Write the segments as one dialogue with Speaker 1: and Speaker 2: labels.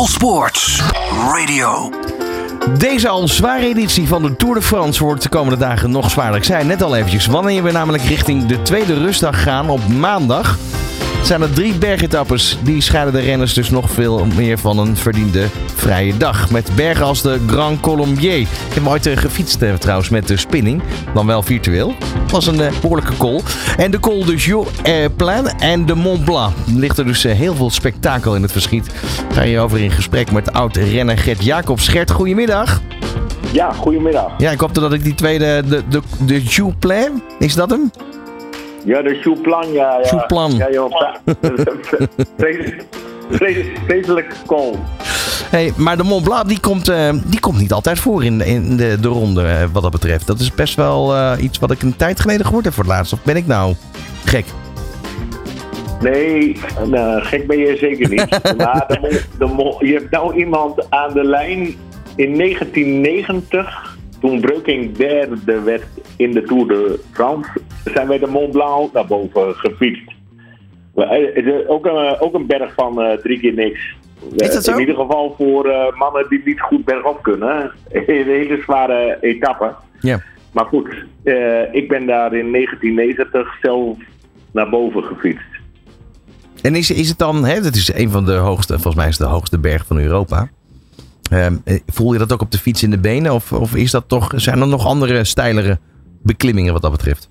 Speaker 1: All Sports Radio.
Speaker 2: Deze al zware editie van de Tour de France wordt de komende dagen nog zwaarder. Ik zei net al eventjes, wanneer we namelijk richting de tweede rustdag gaan op maandag... zijn er drie bergetappes. Die scheiden de renners dus nog veel meer van een verdiende vrije dag. Met bergen als de Grand Colombier. Ik heb ooit eh, gefietst eh, trouwens met de spinning. Dan wel virtueel. Het was een eh, behoorlijke col. En de Col de Joux eh, Plan en de Mont Blanc. Er ligt er dus heel veel spektakel in het verschiet. Ik ga hierover in gesprek met oud-renner Gert Jacobs. Gert, goedemiddag.
Speaker 3: Ja, goedemiddag.
Speaker 2: Ja, ik hoopte dat ik die tweede, de, de, de is dat hem?
Speaker 3: Ja, de Chouplan, ja. ja.
Speaker 2: Chouplan.
Speaker 3: Ja, joh. Vreselijk- kool.
Speaker 2: Hey, maar de Mont Blanc die komt, eh, die komt niet altijd voor in, in de, de ronde eh, wat dat betreft. Dat is best wel eh, iets wat ik een tijd geleden gehoord heb voor het laatst. Of ben ik nou gek?
Speaker 3: Nee, nou, gek ben je zeker niet. maar de, de je hebt nou iemand aan de lijn in 1990, toen Breukink derde werd in de Tour de France, zijn wij de Mont Blanc naar boven gefietst. Eh, ook een, ook een berg van eh, drie keer niks.
Speaker 2: Is dat zo?
Speaker 3: In ieder geval voor eh, mannen die niet goed bergop kunnen. Een hele zware etappe.
Speaker 2: Ja.
Speaker 3: Maar goed, eh, ik ben daar in 1990 zelf naar boven gefietst.
Speaker 2: En is, is het dan, hè, dat is een van de hoogste, volgens mij is het de hoogste berg van Europa. Ehm, eh, voel je dat ook op de fiets in de benen? Of, of is dat toch, zijn er nog andere steilere beklimmingen wat dat betreft?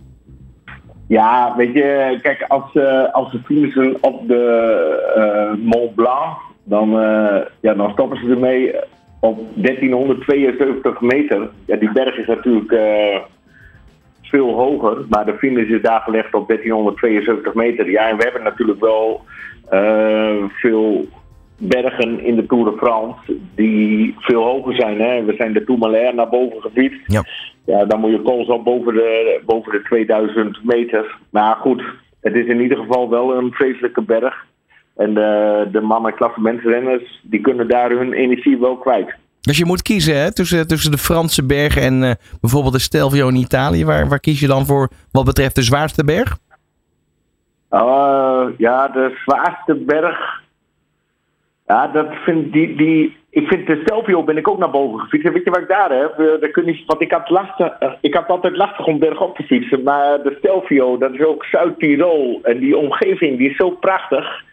Speaker 3: Ja, weet je, kijk, als, eh als ze finishen op de eh, Mont Blanc, dan, eh, ja, dan stoppen ze ermee op 1372 meter. Ja, die berg is natuurlijk veel hoger, maar de finish is daar gelegd op 1372 meter. Ja, en we hebben natuurlijk wel veel bergen in de Tour de France die veel hoger zijn. Hè? We zijn de Tourmalet naar boven gefietst.
Speaker 2: Ja.
Speaker 3: Ja, dan moet je kools op boven de, boven de 2000 meter. Maar goed, het is in ieder geval wel een vreselijke berg. En de, de mannen klassementsrenners, die kunnen daar hun energie wel kwijt.
Speaker 2: Dus je moet kiezen hè, tussen, tussen de Franse bergen en eh, bijvoorbeeld de Stelvio in Italië. Waar, waar kies je dan voor wat betreft de zwaarste berg?
Speaker 3: Uh, ja, de zwaarste berg. Ja, dat vind die, die. Ik vind de Stelvio ben ik ook naar boven gefietst. En weet je wat ik daar heb? Eh, daar kun je, want ik had, lastig, eh, ik had altijd lastig om bergop te fietsen. Maar de Stelvio, dat is ook Zuid-Tirol. En die omgeving, die is zo prachtig.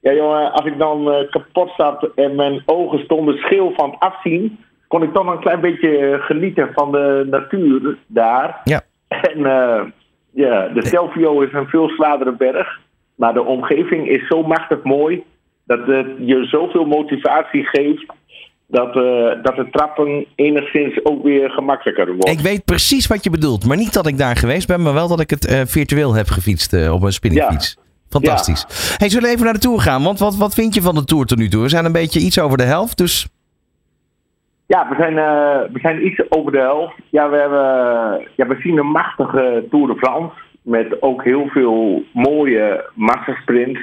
Speaker 3: Ja, jongen, als ik dan eh, kapot zat en mijn ogen stonden scheel van het afzien, kon ik toch nog een klein beetje genieten van de natuur daar.
Speaker 2: Ja.
Speaker 3: En ja, de Stelvio is een veel zwaardere berg. Maar de omgeving is zo machtig mooi dat het je zoveel motivatie geeft. Dat, eh, dat de trappen enigszins ook weer gemakkelijker worden.
Speaker 2: Ik weet precies wat je bedoelt. Maar niet dat ik daar geweest ben, maar wel dat ik het eh, virtueel heb gefietst eh, op een spinningfiets. Fantastisch. Hey, zullen we even naar de Tour gaan? Want wat, wat vind je van de Tour tot nu toe? We zijn een beetje iets over de helft, dus...
Speaker 3: Ja, we zijn, we zijn iets over de helft. Ja, we, hebben, ja, we zien een machtige Tour de France. Met ook heel veel mooie massasprints.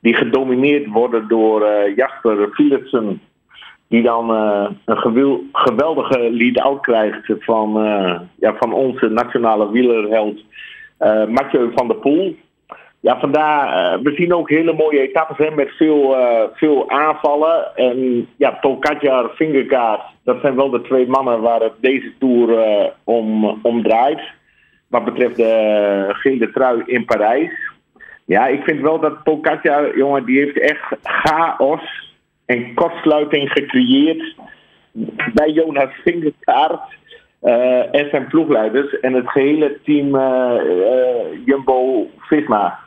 Speaker 3: Die gedomineerd worden door eh, Jasper Philipsen. Die dan eh, een geweldige lead-out krijgt van, eh, ja, van onze nationale wielerheld Mathieu van der Poel. Ja, vandaar, we zien ook hele mooie etappes hè, met veel, veel aanvallen. En ja, Pogacar, Vingegaard, dat zijn wel de twee mannen waar het deze Tour om draait. Wat betreft de gele trui in Parijs. Ja, ik vind wel dat Pogacar, jongen, die heeft echt chaos en kortsluiting gecreëerd bij Jonas Vingegaard eh, en zijn ploegleiders en het gehele team eh, eh, Jumbo-Visma.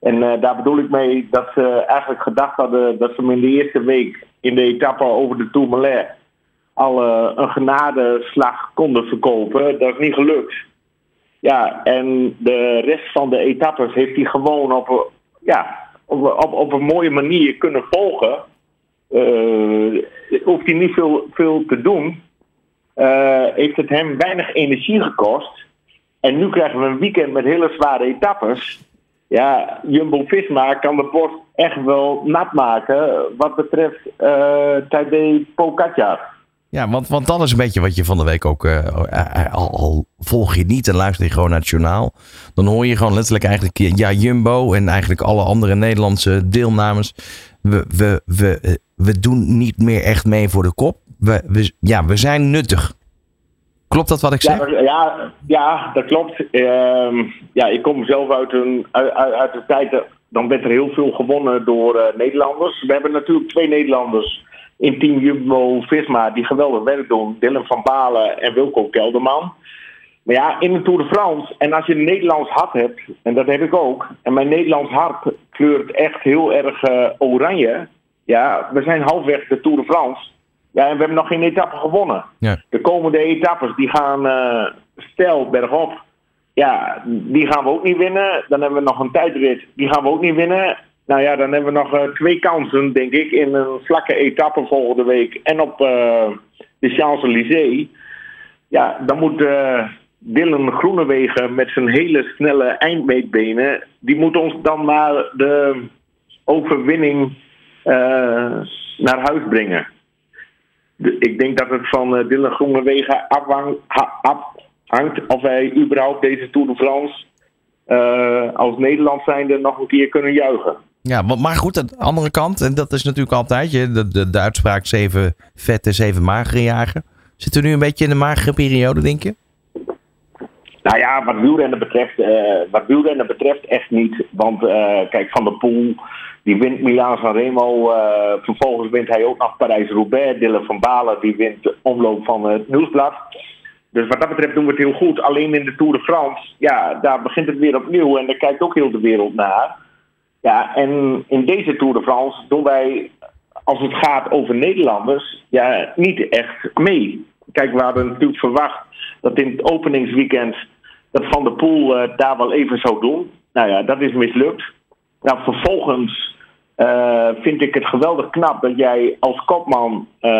Speaker 3: En daar bedoel ik mee dat ze eigenlijk gedacht hadden dat ze hem in de eerste week in de etappe over de Tourmalet al een genadeslag konden verkopen. Dat is niet gelukt. Ja, en de rest van de etappes heeft hij gewoon op, ja, op, op, op een mooie manier kunnen volgen. Eh, hoeft hij niet veel, veel te doen. Eh, heeft het hem weinig energie gekost. En nu krijgen we een weekend met hele zware etappes. Ja, Jumbo-Visma kan de borst echt wel nat maken wat betreft uh, Tadej Pogacar.
Speaker 2: Ja, want, want dat is een beetje wat je van de week ook... al, al volg je niet en luister je gewoon naar het journaal... dan hoor je gewoon letterlijk eigenlijk... ja, Jumbo en eigenlijk alle andere Nederlandse deelnames... we, we, we, we doen niet meer echt mee voor de kop. We, we, ja, we zijn nuttig. Klopt dat wat ik zeg?
Speaker 3: Ja, ja, ja dat klopt. Ehm, ja, ik kom zelf uit een, uit, uit de tijd, dan werd er heel veel gewonnen door uh, Nederlanders. We hebben natuurlijk twee Nederlanders in Team Jumbo-Visma die geweldig werk doen. Dylan van Balen en Wilco Kelderman. Maar ja, in de Tour de France, en als je een Nederlands hart hebt, en dat heb ik ook, en mijn Nederlands hart kleurt echt heel erg uh, oranje. Ja, we zijn halfweg de Tour de France. Ja, en we hebben nog geen etappe gewonnen.
Speaker 2: Ja.
Speaker 3: De komende etappes, die gaan uh, stel bergop. Ja, die gaan we ook niet winnen. Dan hebben we nog een tijdrit, die gaan we ook niet winnen. Nou ja, dan hebben we nog uh, twee kansen, denk ik, in een vlakke etappe volgende week. En op de Champs-Élysées. Ja, dan moet Dylan Groenewegen met zijn hele snelle eindmeetbenen... die moet ons dan maar de overwinning naar huis brengen. Ik denk dat het van Dylan Groenewegen afhangt, afhangt of wij überhaupt deze Tour de France... als Nederland zijnde nog een keer kunnen juichen.
Speaker 2: Ja, maar goed, aan de andere kant, en dat is natuurlijk altijd je, de, de, de uitspraak zeven vette, zeven magere jagen. Zitten we nu een beetje in de magere periode, denk je?
Speaker 3: Nou ja, wat wielrennen betreft, uh, wat wielrennen betreft echt niet. Want uh, kijk, Van der Poel, die wint Milaan San Remo. Uh, vervolgens wint hij ook nog Parijs-Roubaix. Dylan van Balen, die wint de omloop van het Nieuwsblad. Dus wat dat betreft doen we het heel goed. Alleen in de Tour de France, ja, daar begint het weer opnieuw. En daar kijkt ook heel de wereld naar. Ja, en in deze Tour de France doen wij, als het gaat over Nederlanders, ja, niet echt mee. Kijk, we hadden natuurlijk verwacht dat in het openingsweekend dat Van der Poel uh, daar wel even zou doen. Nou ja, dat is mislukt. Nou, vervolgens uh, vind ik het geweldig knap dat jij als kopman uh,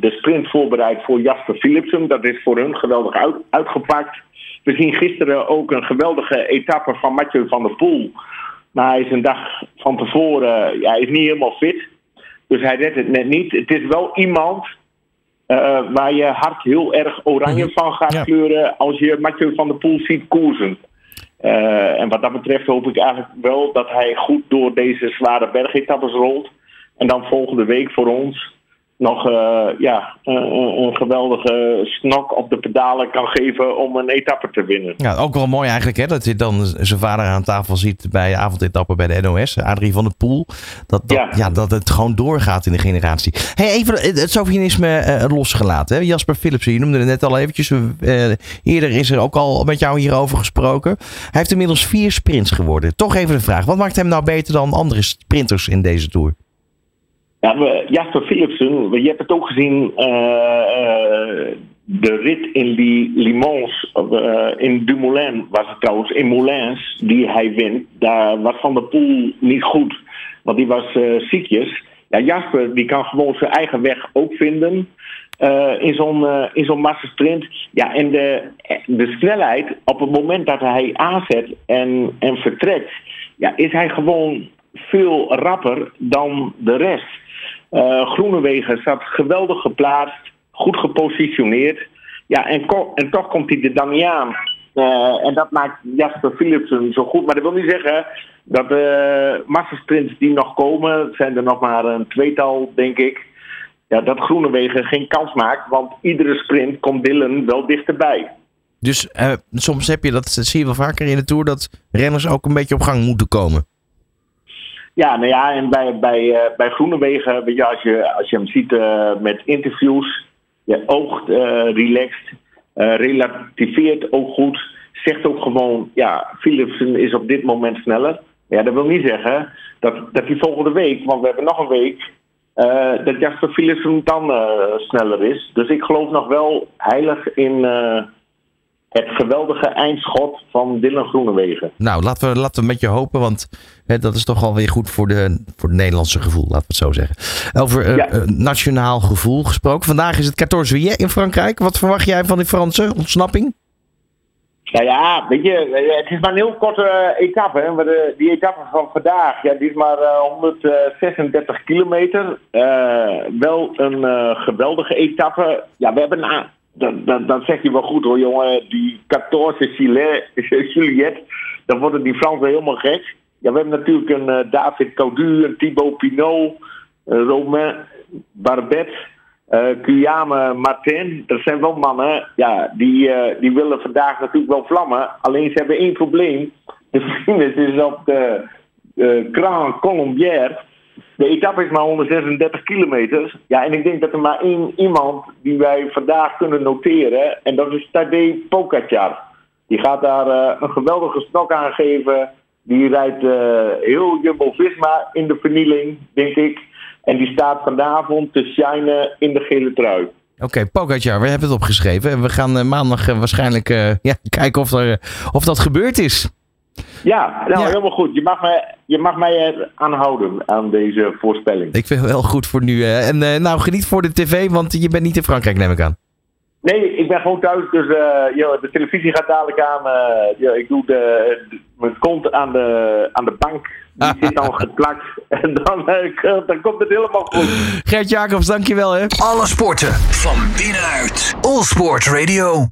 Speaker 3: de sprint voorbereidt voor Jasper Philipsen. Dat is voor hun geweldig uit, uitgepakt. We zien gisteren ook een geweldige etappe van Mathieu van der Poel. Maar hij is een dag van tevoren, ja, hij is niet helemaal fit. Dus hij redt het net niet. Het is wel iemand uh, waar je hart heel erg oranje van gaat ja. kleuren als je Mathieu van der Poel ziet koersen. Uh, en wat dat betreft hoop ik eigenlijk wel dat hij goed door deze zware bergetappes rolt. En dan volgende week voor ons nog uh, ja, een, een, geweldige snok op de pedalen kan geven om een etappe te winnen.
Speaker 2: Ja, ook wel mooi eigenlijk hè, dat hij dan zijn vader aan tafel ziet bij avondetappen bij de NOS, Adrie van der Poel. Dat, dat, ja. ja. dat het gewoon doorgaat in de generatie. Hey, even het Sofianisme uh, losgelaten. Hè? Jasper Philipsen, je noemde het net al eventjes. Uh, eerder is er ook al met jou hierover gesproken. Hij heeft inmiddels vier sprints geworden. Toch even de vraag, wat maakt hem nou beter dan andere sprinters in deze Tour?
Speaker 3: Ja, Jasper Philipsen, je hebt het ook gezien, uh, uh, de rit in die Limons, uh, in Dumoulin was het trouwens, in Moulins, die hij wint. Daar was Van der Poel niet goed, want die was ziekjes. Ja, Jasper die kan gewoon zijn eigen weg ook vinden in zo'n in zo'n massasprint. Ja, en de, de snelheid op het moment dat hij aanzet en, en vertrekt, ja, is hij gewoon veel rapper dan de rest. Uh, Groenewegen zat geweldig geplaatst, goed gepositioneerd. Ja, en, en toch komt hij er dan niet aan. Uh, en dat maakt Jasper Philipsen zo goed. Maar dat wil niet zeggen dat de massasprints die nog komen, zijn er nog maar een tweetal, denk ik. Ja, dat Groenewegen geen kans maakt, want iedere sprint komt Dylan wel dichterbij.
Speaker 2: Dus uh, soms heb je dat, dat zie je wel vaker in de tour, dat renners ook een beetje op gang moeten komen.
Speaker 3: Ja, nou ja, en bij, bij, uh, bij Groenewegen, weet je, als je, als je hem ziet uh, met interviews, je oogt uh, relaxed, relativeert ook goed, zegt ook gewoon, ja, Philipsen is op dit moment sneller. Ja, dat wil niet zeggen dat, dat hij volgende week, want we hebben nog een week, dat Jasper Philipsen dan sneller is. Dus ik geloof nog wel heilig in het geweldige eindschot van Dylan Groenewegen.
Speaker 2: Nou, laten we, laten we een beetje hopen, want hè, dat is toch alweer goed voor, de, voor het Nederlandse gevoel, laten we het zo zeggen. Over uh, ja. uh, nationaal gevoel gesproken. Vandaag is het 14 juillet in Frankrijk. Wat verwacht jij van die Franse ontsnapping?
Speaker 3: Nou ja, weet je, het is maar een heel korte uh, etappe. Hè? Maar de, die etappe van vandaag, ja, die is maar 136 kilometer. wel een geweldige etappe. Ja, we hebben een dat, dat, dat zegt hij wel goed hoor, jongen. Die 14 Juliet, dan worden die Fransen helemaal gek. Ja, we hebben natuurlijk een uh, David Caudu, een Thibaut Pinot. Romain Barbet, uh, Martin. Dat zijn wel mannen, ja, die, die willen vandaag natuurlijk wel vlammen. Alleen ze hebben één probleem. De finish is op de Grand Colombière. De etappe is maar 136 kilometer. Ja, en ik denk dat er maar één iemand die wij vandaag kunnen noteren. En dat is Tadej Pogacar. Die gaat daar uh, een geweldige stok aan geven. Die rijdt uh, heel Jumbo-Visma in de vernieling, denk ik. En die staat vanavond te shinen in de gele trui.
Speaker 2: Oké, okay, we hebben het opgeschreven. En we gaan uh, maandag waarschijnlijk ja, kijken of, er, of dat gebeurd is.
Speaker 3: Ja, nou, ja. helemaal goed. Je mag, mij, je mag mij aanhouden aan deze voorspelling.
Speaker 2: Ik vind het wel goed voor nu. En nou, geniet voor de tv, want je bent niet in Frankrijk, neem ik aan.
Speaker 3: Nee, ik ben gewoon thuis, dus uh, yo, de televisie gaat dadelijk aan. Uh, yo, ik doe de, de, mijn kont aan de, aan de bank. Die zit al geplakt. En dan, uh, dan komt het helemaal goed.
Speaker 2: Gert Jacobs, dankjewel hè.
Speaker 1: Alle sporten van binnenuit. All Sport Radio.